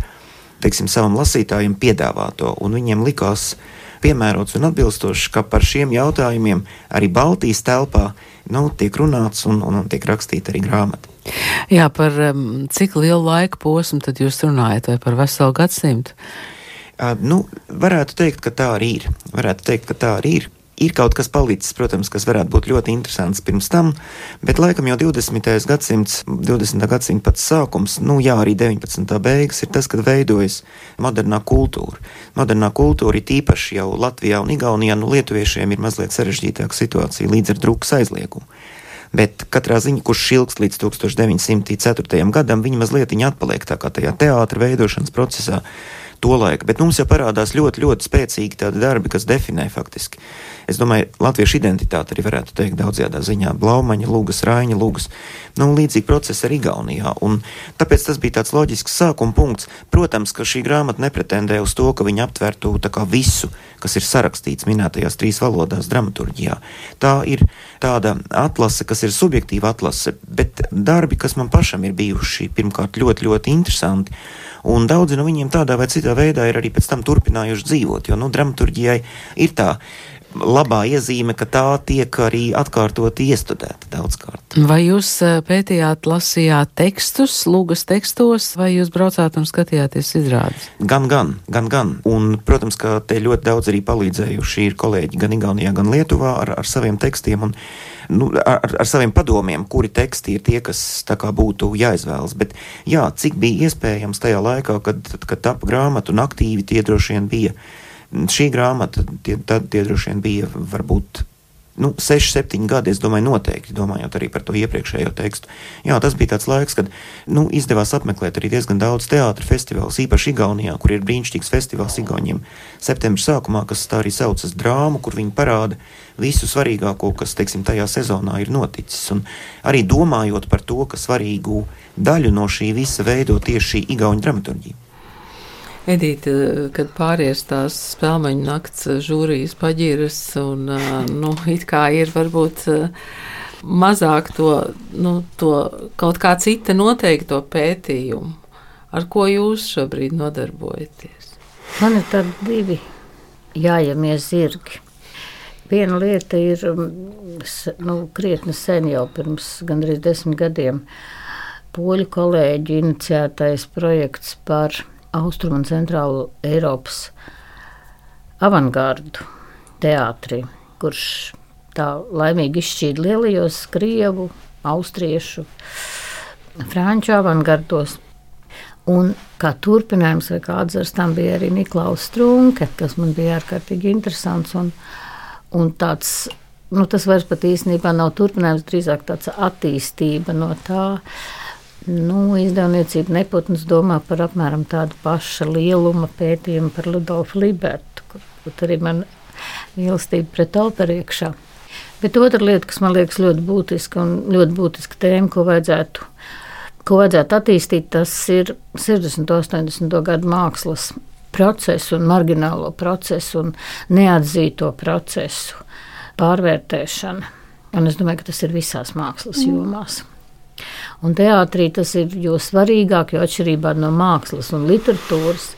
teiksim, savam lasītājam piedāvāto, un viņiem likās piemērots un atbilstošs, ka par šiem jautājumiem arī Baltijas telpā nu, tiek runāts un, un, un tiek rakstīta arī grāmata. Jā, par um, cik lielu laika posmu tad jūs runājat, vai par veselu gadsimtu? Nu, varētu teikt, ka tā arī ir. Varētu teikt, ka tā arī ir. Ir kaut kas palicis, protams, kas varētu būt ļoti interesants pirms tam, bet laikam jau 20. gadsimts, 20. gadsimta pats sākums, nu jā, arī 19. beigas ir tas, kad veidojas modernā kultūra. Modernā kultūra ir īpaši jau Latvijā un Igaunijā, nu lietuviešiem ir mazliet sarežģītāka situācija līdz ar drukas aizliegumu. Bet katrā ziņā, kurš ilgs līdz 1904. gadam, viņi mazliet atpaliek tā kā tajā teātra veidošanas procesā to laiku. Bet mums jau parādās ļoti, ļoti spēcīgi tādi darbi, kas definē faktiski. Es domāju, latviešu identitāte arī varētu teikt daudzajā ziņā. Blaumaņa, Lūgas, Raiņa, Lūgas. Nu, līdzīgi procesi arī Igaunijā. Un tāpēc tas bija tāds loģisks sākuma punkts. Protams, ka šī grāmata nepretendē uz to, ka viņa aptvertu visu, kas ir sarakstīts minētajās trīs valodās dramaturgijā. Tā ir tāda atlase, kas ir subjektīva atlase, bet darbi, kas man pašam ir bijuši pirmkārt ļoti, ļoti interesanti. Un daudzi no viņiem tādā vai citā veidā ir arī pēc tam turpinājuši dzīvot. Jo nu, dramaturgijai ir tā labā iezīme, ka tā tiek arī atkārtoti iestudēta daudzkārt. Vai jūs pētījāt, lasījāt tekstus, lūgas tekstos, vai jūs braucāt un skatījāties izrādes? Gan, gan, gan, gan. Un, protams, ka te ļoti daudz arī palīdzējuši ir kolēģi gan Igaunijā, gan Lietuvā ar, ar saviem tekstiem. Un, nu, ar, ar saviem padomiem, kuri teksti ir tie, kas būtu jāizvēlas. Bet, jā, cik bija iespējams tajā laikā, kad, kad tapa grāmata un aktīvi tie droši vien bija Šī grāmata, tie, tad, tie droši vien bija varbūt nu, 6, 7 gadi, es domāju, noteikti, domājot arī par to iepriekšējo tekstu. Jā, tas bija tāds laiks, kad nu, izdevās apmeklēt arī diezgan daudz teātris festivālus, īpaši Igaunijā, kur ir brīnišķīgs festivāls Igauniem. Septembris sākumā, kas tā arī saucas drāmu, kur viņi parāda visu svarīgāko, kas, teiksim, tajā sezonā ir noticis. Un arī domājot par to, ka svarīgu daļu no šī visa veido tieši šī Igauņu dramaturģija. Edīte, kad pāries tās spēļu nakts žūrijas paģiras, un nu, it kā ir varbūt mazāk to, nu, to kaut kā cita noteikto pētījumu. Ar ko jūs šobrīd nodarbojaties? Man ir tādi divi jājamies zirgi. Viena lieta ir nu, krietni sen, jau pirms gandrīz desmit gadiem, poļu kolēģi iniciētais projekts par Austrum un Centrālu Eiropas avangardu teātri, kurš tā laimīgi izšķīda lielajos krievu, austriešu, franču avangardos. Un kā turpinājums vai kā atzars tam bija arī Niklaus Strunke, kas man bija ārkārtīgi interesants un, un tāds, nu tas vairs pat īstenībā nav turpinājums, drīzāk tāds attīstība no tā, uh, Nu, izdevniecība neputns domā par apmēram tādu pašu lieluma pētījumu par Ludolfu Libertu, kur, kur arī man mīlestība pret operu iekšā. Bet otra lieta, kas man liekas ļoti būtiska un ļoti būtiska tēma, ko vajadzētu, ko vajadzētu attīstīt, tas ir 60. un 80. gadu mākslas procesu un marginālo procesu un neatzīto procesu pārvērtēšana. Un es domāju, ka tas ir visās mākslas jomās. Mm. Un teātrī tas ir jo svarīgāk, jo atšķirībā no mākslas un literatūras.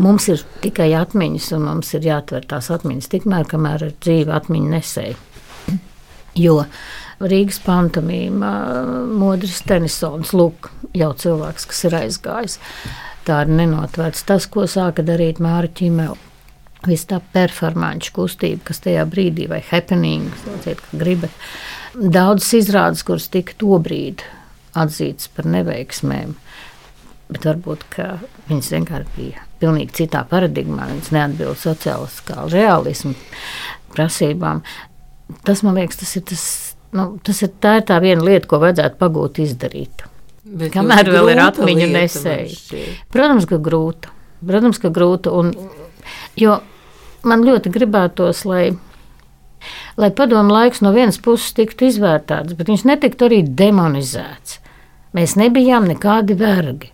Mums ir tikai atmiņas, un mums ir jāatver tās atmiņas tikmēr, kamēr ir dzīve atmiņu nesēja. Jo Rīgas pantomīma, Modris Tenisons, lūk, jau cilvēks, kas ir aizgājis. Tā ir nenotvērts tas, ko sāka darīt Māra Čimela. Viss tā performāņu kustība, kas tajā brīdī, vai happening, sauciet, kā gribat, daudzas izrādes, kuras tika to brīdi atzītas par neveiksmēm. Bet varbūt viņas vienkārši bija pilnīgi citā paradigmā. Viņas neatbild sociālistiskā realismu prasībām. tas man liekas, tas ir tas. Nu, tas ir tā, ir tā viena lieta, ko vajadzētu pagūt izdarīt. Bet Kamēr vēl ir atmiņu nesēji. Protams, ka grūta. Protams, ka grūta. Un, jo man ļoti gribētos, lai, lai padomu laiks no vienas puses tiktu izvērtēts, bet viņš netiktu arī demonizēts. Mēs nebijām nekādi vergi.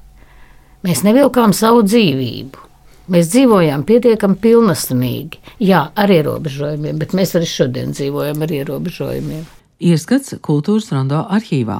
Mēs nevilkām savu dzīvību. Mēs dzīvojām pietiekami pilnīgi, jā, ar ierobežojumiem, bet mēs arī šodien dzīvojam ar ierobežojumiem. Ieskats kultūras rondo arhīvā.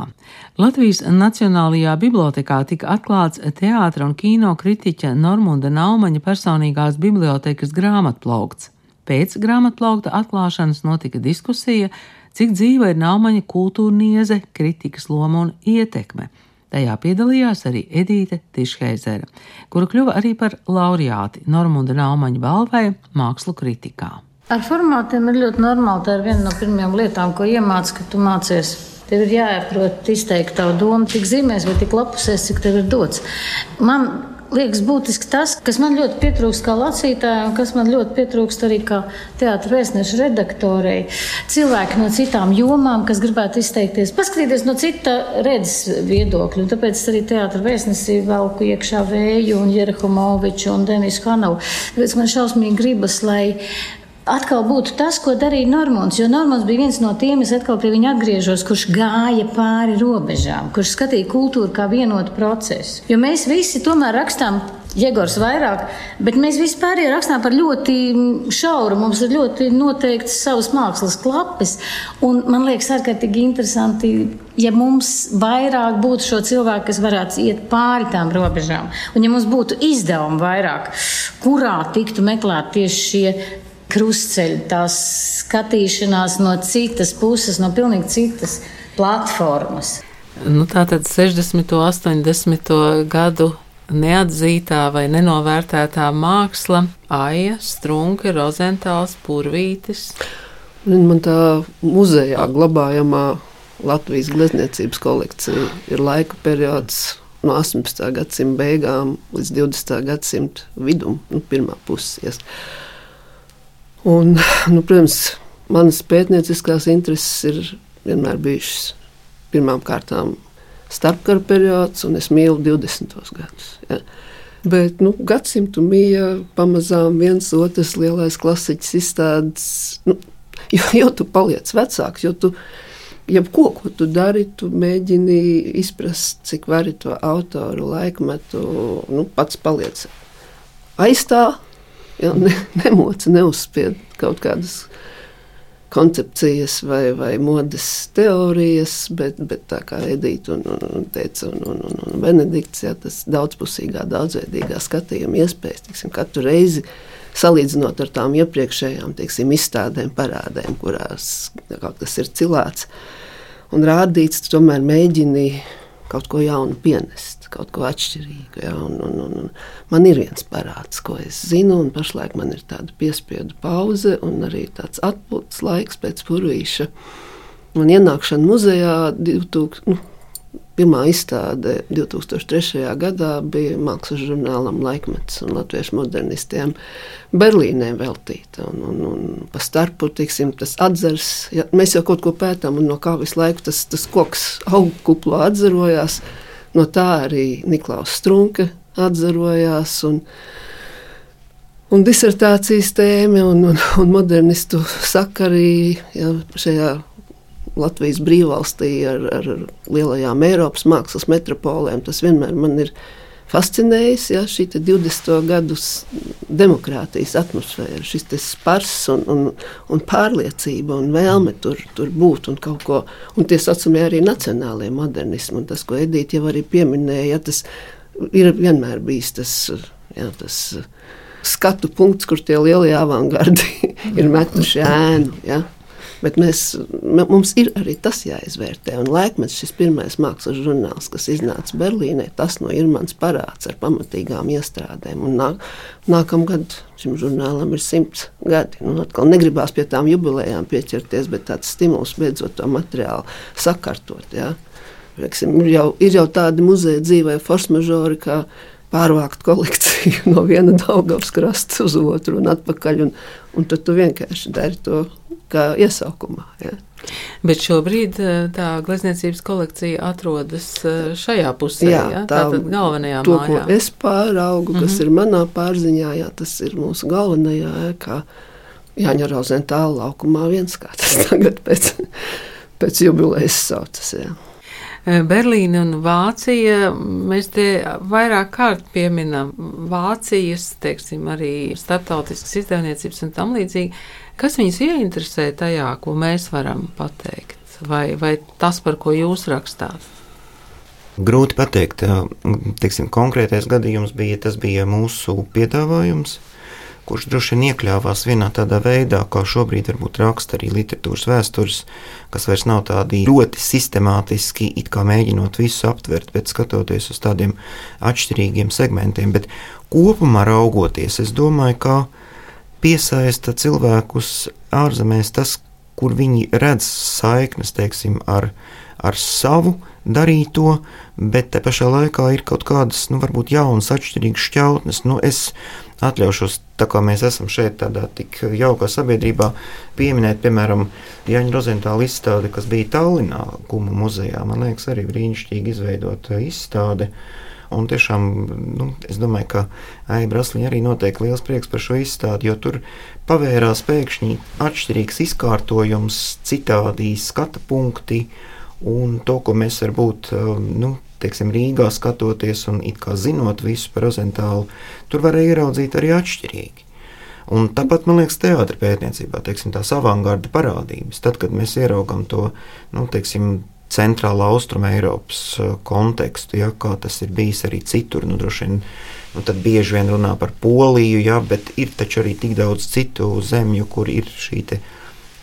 Latvijas Nacionālajā bibliotekā tika atklāts teātra un kino kritiķa Normunda Naumaņa personīgās bibliotekas grāmatplaukts. Pēc grāmatplaukta atklāšanas notika diskusija, cik dzīva ir Naumaņa kultūrnieze, kritikas loma un ietekme. Tajā piedalījās arī Edīte Tišheizere, kura kļuva arī par laureāti Normunda Naumaņa balvai mākslu kritikā. Ar formātiem ir ļoti normāli. Tā ir viena no pirmajām lietām, ko iemācās, kad tu mācies. Tev ir jāsaprot, izteikt tavu domu, tik zīmēs vai tik lapusēs, cik tev ir dots. Man liekas būtiski tas, kas man ļoti pietrūkst kā lasītājai, un kas man ļoti pietrūkst arī kā teātris vēstneša redaktorei. Cilvēki no citām jomām, kas gribētu izteikties, paskatīties no cita redzes viedokļa. Tāpēc arī teātris vēstnesī velku iekšā Vēju un Jerehumoviču un Denisu Hanavu. Tāpēc man šausmīgi gribas, lai atkal būtu tas, ko darīja Normons. Jo Normons bija viens no tiem, es atkal pie viņa atgriežos, kurš gāja pāri robežām, kurš skatīja kultūru kā vienotu procesu. Jo mēs visi tomēr rakstām. Jēgors vairāk, bet mēs vispār rakstām par ļoti šauru. Mums ir ļoti noteikts savas mākslas klapes. Un man liekas, ārkārtīgi interesanti, ja mums vairāk būtu šo cilvēku, kas varētu iet pāri tām robežām. Un ja mums būtu izdevumi vairāk, kurā tiktu meklēt tieši šie krustceļi, tās skatīšanās no citas puses, no pilnīgi citas platformas. Nu, tā tad 60. un 80. gadu neatzītā vai nenovērtētā māksla, Aija, Strunke, Rozentāls, Purvītis. Man tā muzejā glabājamā Latvijas glezniecības kolekcija ir laika periods no 18. gadsimta beigām līdz 20. gadsimta vidum, nu, pirmā puses. Un, nu, protams, manas pētnieciskās intereses ir vienmēr bijušas pirmām kārtām starpkara periods, un es mīlu 20. gadus. Ja. Bet nu, gadsimtu mīja pamazām viens otrs lielais klasiķis izstādes. Nu, jo, jo tu paliec vecāks, jo tu jebko, ko tu dari, tu mēģini izprast, cik vari to autoru laikmetu, nu, pats paliec aizstāvēt Ja, ne, nemoca, neuzspied kaut kādas koncepcijas vai, vai modes teorijas, bet, bet tā kā Edita un, un, un, teica, un, un, un, un Benedikts, ja, tas daudzpusīgā, daudzveidīgā skatījuma iespējas, tiksim, katru reizi salīdzinot ar tām iepriekšējām tiksim, izstādēm, parādēm, kurās kaut kas ir cilāts un rādīts, tomēr mēģini kaut ko jaunu pienest, kaut ko atšķirīgu. Ja? Un, un, un, un man ir viens parāds, ko es zinu, un pašlaik man ir tāda piespiedu pauze un arī tāds atpūtas laiks pēc purvīša. Un ienākšana muzejā 2000, nu, Pirmā izstāde 2003. gadā bija mākslas žurnālam Laikmets un latviešu modernistiem Berlīnē veltīta. Un, un, un pa starpu tiksim, tas atzars, ja mēs jau kaut ko pētām, un no kā visu laiku tas, tas koks augkuplo atzarojās, no tā arī Niklaus Strunke atzarojās. Un, Un disertācijas tēma un, un, un modernistu sakari ja, šajā Latvijas brīvvalstī ar, ar lielajām Eiropas mākslas metropolēm. Tas vienmēr man ir fascinējis. Ja, šī 20. gadsimta demokrātijas atmosfēra, šis spars un, un, un pārliecība un vēlme tur, tur būt un kaut ko. Un tie saucamie arī nacionālie modernismi. Un tas, ko Edīte jau arī pieminēja, ja, tas ir vienmēr bijis tas. Ja, tas Skatu punkts, kur tie lielie avangardi [LAUGHS] ir metuši ēnu. Ja? Bet mēs, mums ir arī tas jāizvērtē. Un laikmets šis pirmais mākslas žurnāls, kas iznāca Berlīnē, tas no ir mans parāds ar pamatīgām iestrādēm. Un nāk, nākamgad šim žurnālam ir simts gadi. Nu, atkal negribās pie tām jubilejām pieķerties, bet tāds stimuls beidzot to materiālu sakārtot. Ja? Reksim, ir, jau, ir jau tādi muzeja dzīvē, force majeure, kā pārvākt kolekciju [LAUGHS] no viena Daugavas krasta uz otru un atpakaļ. Un, un tad tu vienkārši dari to kā iesaukumā. Ja. Bet šobrīd tā glezniecības kolekcija atrodas šajā pusē, jā, jā? tā ir galvenajā to, mājā. ko es pāraugu, kas mm -hmm. ir manā pārziņā, jā, tas ir mūsu galvenajā ēkā. Jāņa Rozentāla laukumā viens, kā tas [LAUGHS] tagad pēc, pēc jubilejas saucas. Jā. Berlīna un Vācija. Mēs te vairāk kārt pieminam Vācijas, teiksim, arī starptautiskas izdevniecības un tam līdzīgi. Kas viņus ieinteresē tajā, ko mēs varam pateikt? Vai, vai tas, par ko jūs rakstāt? Grūti pateikt. Teiksim, konkrētais gadījums bija, tas bija mūsu piedāvājums kurš droši vien iekļāvās vienā tādā veidā, kā šobrīd varbūt raksta arī literatūras vēstures, kas vairs nav tādi ļoti sistemātiski, it kā mēģinot visu aptvert, bet skatoties uz tādiem atšķirīgiem segmentiem. Bet kopumā raugoties, es domāju, ka piesaista cilvēkus ārzemēs tas, kur viņi redz saiknes, teiksim, ar, ar savu darīto, bet te pašā laikā ir kaut kādas, nu, varbūt jaunas, atšķirīgas šķautnes. Nu, es atļaušos, tā kā mēs esam šeit tādā tik jaukā sabiedrībā, pieminēt, piemēram, Jaņa Rozentāla izstādi, kas bija Tallinā Kumu muzejā. Man liekas, arī brīnišķīgi izveidota izstāde. Un tiešām, nu, es domāju, ka Aija Brasliņa arī noteikti liels prieks par šo izstādi, jo tur pavērās pēkšņi atšķirīgs izkārtojums, citādi skata punkti un to, ko mēs varbūt nu, teiksim, Rīgā skatoties un zinot visu par Rozentālu, tur varēja ieraudzīt arī atšķirīgi. Un tāpat, man liekas, teātris pētniecībā, teiksim, tās avangarda parādības, tad, kad mēs ieraugām to, nu, teiksim, centrālā austruma Eiropas uh, kontekstu, ja, kā tas ir bijis arī citur, nu, vien, nu, tad bieži vien runā par Poliju, ja, bet ir taču arī tik daudz citu zemju, kur ir šī te,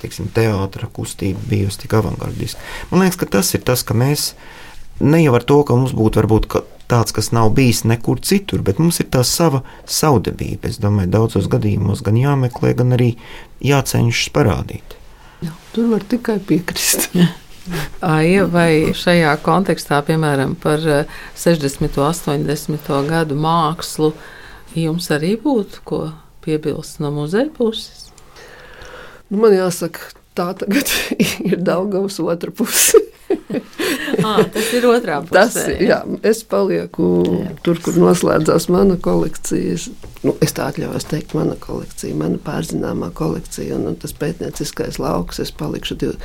teiksim, teātra kustība bijusi tik avangardiska. Man liekas, ka tas ir tas, ka mēs ne jau ar to, ka mums būtu varbūt tāds, kas nav bijis nekur citur, bet mums ir tā sava savdabība. Es domāju, daudzos gadījumos gan jāmeklē, gan arī jācenšas parādīt. Jā, tur var tikai piekrist. [LAUGHS] Aija, vai šajā kontekstā, piemēram, par 60. un 80. gadu mākslu, jums arī būtu ko piebilst no muzeja puses? Nu, man jāsaka, tā tagad [LAUGHS] ir Daugavas otra puse. [LAUGHS] à, tas ir otrā pusē. Tas, jā, es palieku jā. tur, kur noslēdzās mana kolekcija. Nu, es tā atļaujos teikt, mana kolekcija, mana pārzināmā kolekcija un, un tas pētnieciskais lauks. Es palikšu div,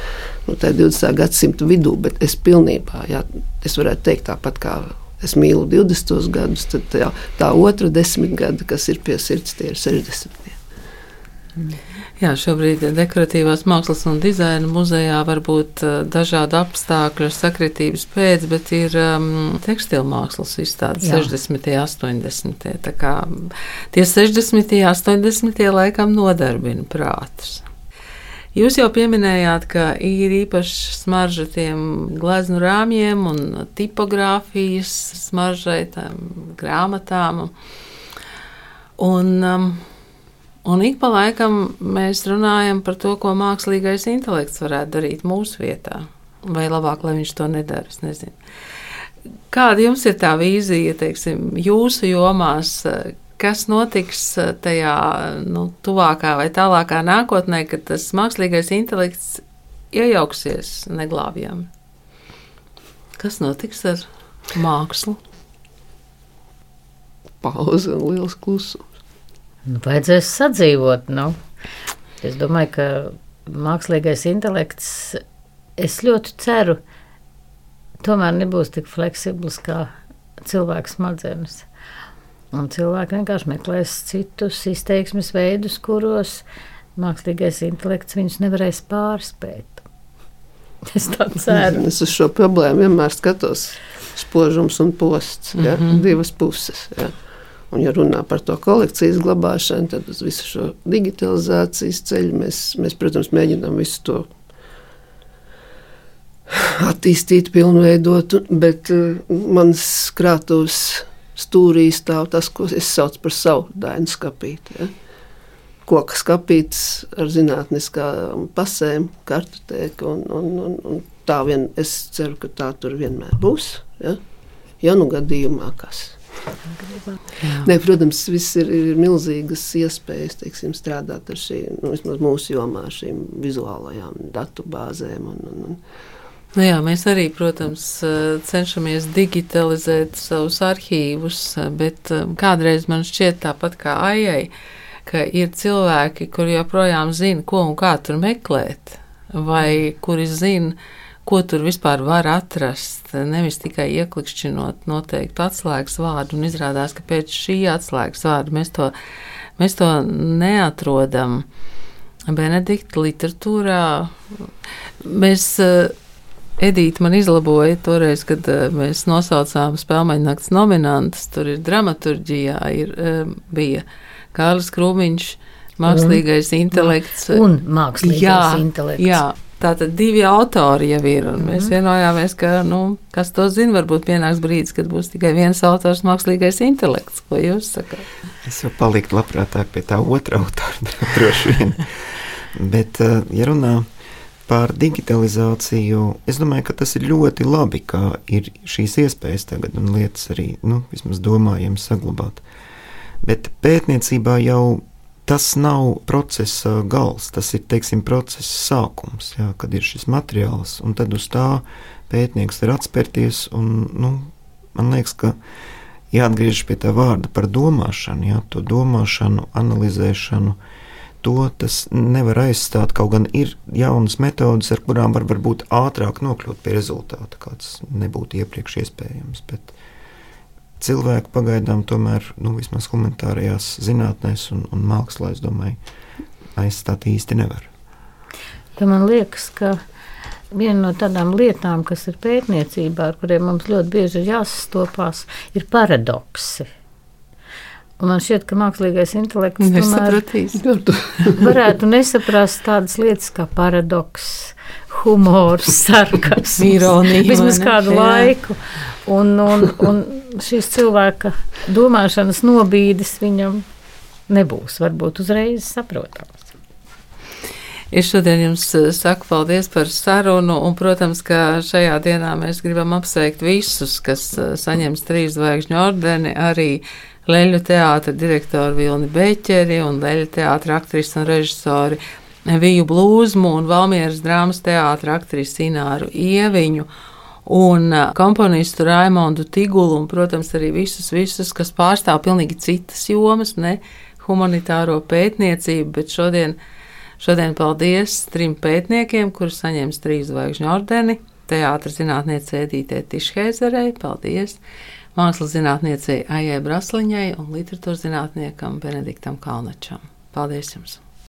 nu, 20. gadsimta vidū, bet es pilnībā, jā, es varētu teikt tāpat kā es mīlu 20. gadus, tad tā, tā otra desmitgada, kas ir pie sirds, tie ir 60. Mm. Jā, šobrīd dekoratīvās mākslas un dizaina muzejā var būt uh, dažādu apstākļu sakritības pēc, bet ir um, tekstilu mākslas izstāde 60. un 80. Tā kā tie 60. un 80. laikam nodarbina prātus. Jūs jau pieminējāt, ka ir īpaši smarža tiem gleznu rāmjiem un tipogrāfijas smaržai, tām grāmatām. Un, um, Un ik pa laikam mēs runājam par to, ko mākslīgais intelekts varētu darīt mūsu vietā. Vai labāk, lai viņš to nedara, es nezinu. Kāda jums ir tā vīzija, teiksim, jūsu jomās, kas notiks tajā nu, tuvākā vai tālākā nākotnē, kad tas mākslīgais intelekts iejauksies neglābjami? Kas notiks ar mākslu? Pauze un liels klusums. Nu, vajadzēs sadzīvot. Nu. Es domāju, ka mākslīgais intelekts, es ļoti ceru, tomēr nebūs tik fleksibls kā cilvēks smadzenes. Un cilvēki vienkārši meklēs citus izteiksmes veidus, kuros mākslīgais intelekts viņus nevarēs pārspēt. [LAUGHS] Es tā ceru. Es uz šo problēmu vienmēr skatos spožums un posts. Ja? Mm -hmm. Divas puses. Ja? Un, ja runā par to kolekcijas glabāšanu, tad uz visu šo digitalizācijas ceļu mēs, mēs protams, mēģinām visu to attīstīt, pilnveidot. Bet uh, mans krātuves stūrī stāv tas, ko es saucu par savu dainu skapīti. Ja? Koka skapīts ar zinātniskām pasēm, kartotēku. Tā vien es ceru, ka tā tur vienmēr būs. Ja, ja nu gadījumā kas. Nē, protams, viss ir, ir milzīgas iespējas teiksim, strādāt ar šīm, nu, mūsu jomā, šīm vizuālajām datu bāzēm. Un, un, un. Nu jā, mēs arī, protams, cenšamies digitalizēt savus arhīvus, bet kādreiz man šķiet tāpat kā Aijai, ka ir cilvēki, kuri joprojām zina, ko un kā tur meklēt, vai kuri zina, ko tur vispār var atrast. Nevis tikai ieklikšķinot noteiktu atslēgas vārdu, un izrādās, ka pēc šī atslēgas vārda mēs to, mēs to neatrodam. Benedikta literatūrā mēs. Edīte man izlaboja toreiz, kad mēs nosaucām spēļu nakts nominantus. Tur ir dramaturģijā, ir, bija Kārlis Krūmiņš, mākslīgais un, intelekts. Un mākslīgais jā, intelekts. Jā, Tātad divi autori jau ir, un mēs mm. vienojāmies, ka, nu, kas to zina, varbūt pienāks brīdis, kad būs tikai viens autors mākslīgais intelekts. Ko jūs sakāt? Es jau paliktu labprātāk pie tā otra autora, [LAUGHS] droši vien. Bet, eh, ja runā par digitalizāciju, es domāju, ka tas ir ļoti labi, ka ir šīs iespējas tagad un lietas arī, nu, vismaz domājam saglabāt. Bet pētniecībā jau tas nav procesa gals, tas ir teiksim, procesa sākums, jā, kad ir šis materiāls, un tad uz tā pētnieks var atspērties. Un, nu, man liekas, ka jāatgriežas pie tā vārda par domāšanu, jā, to domāšanu, analizēšanu. To tas nevar aizstāt. Kaut gan ir jaunas metodes, ar kurām var varbūt ātrāk nokļūt pie rezultāta, kāds nebūtu iepriekš iespējams. Bet, uh, cilvēku pagaidām tomēr, nu, vismaz humanitārajās zinātnēs un, un mākslā, es domāju, aizstāt īsti nevar. Ja man liekas, ka viena no tādām lietām, kas ir pētniecībā, ar kuriem mums ļoti bieži ir jāsastopās, ir paradoksi. Un man šķiet, ka mākslīgais intelekts tomēr [LAUGHS] varētu nesaprast tādas lietas kā paradoks, humors, sarkas, ironija. Vismaz kādu jā. laiku. Un, un, un šīs cilvēka domāšanas nobīdes viņam nebūs varbūt uzreiz saprotams. Es šodien jums eh, saku paldies par sarunu, un, protams, ka šajā dienā mēs gribam apsveikt visus, kas eh, saņems trīs zvaigžņu ordeni, arī Leļu teātra direktoru Vilni Beķeri un Leļu teātra aktrisi un režisori Viju Blūzmu un Valmieras drāmas teātra aktrisi Ināru Ieviņu un komponistu Raimondu Tigulu, un, protams, arī visus, visus, kas pārstāv pilnīgi citas jomas, ne humanitāro pētniecību, bet šodien, šodien paldies trim pētniekiem, kurus saņems trīs zvaigžņu ordeni. Teātris zinātniecei Edītē Tišheizerei, paldies! Mākslas zinātniecei Aijai Brasliņai un literatūras zinātniekam Benediktam Kalnačam. Paldies jums!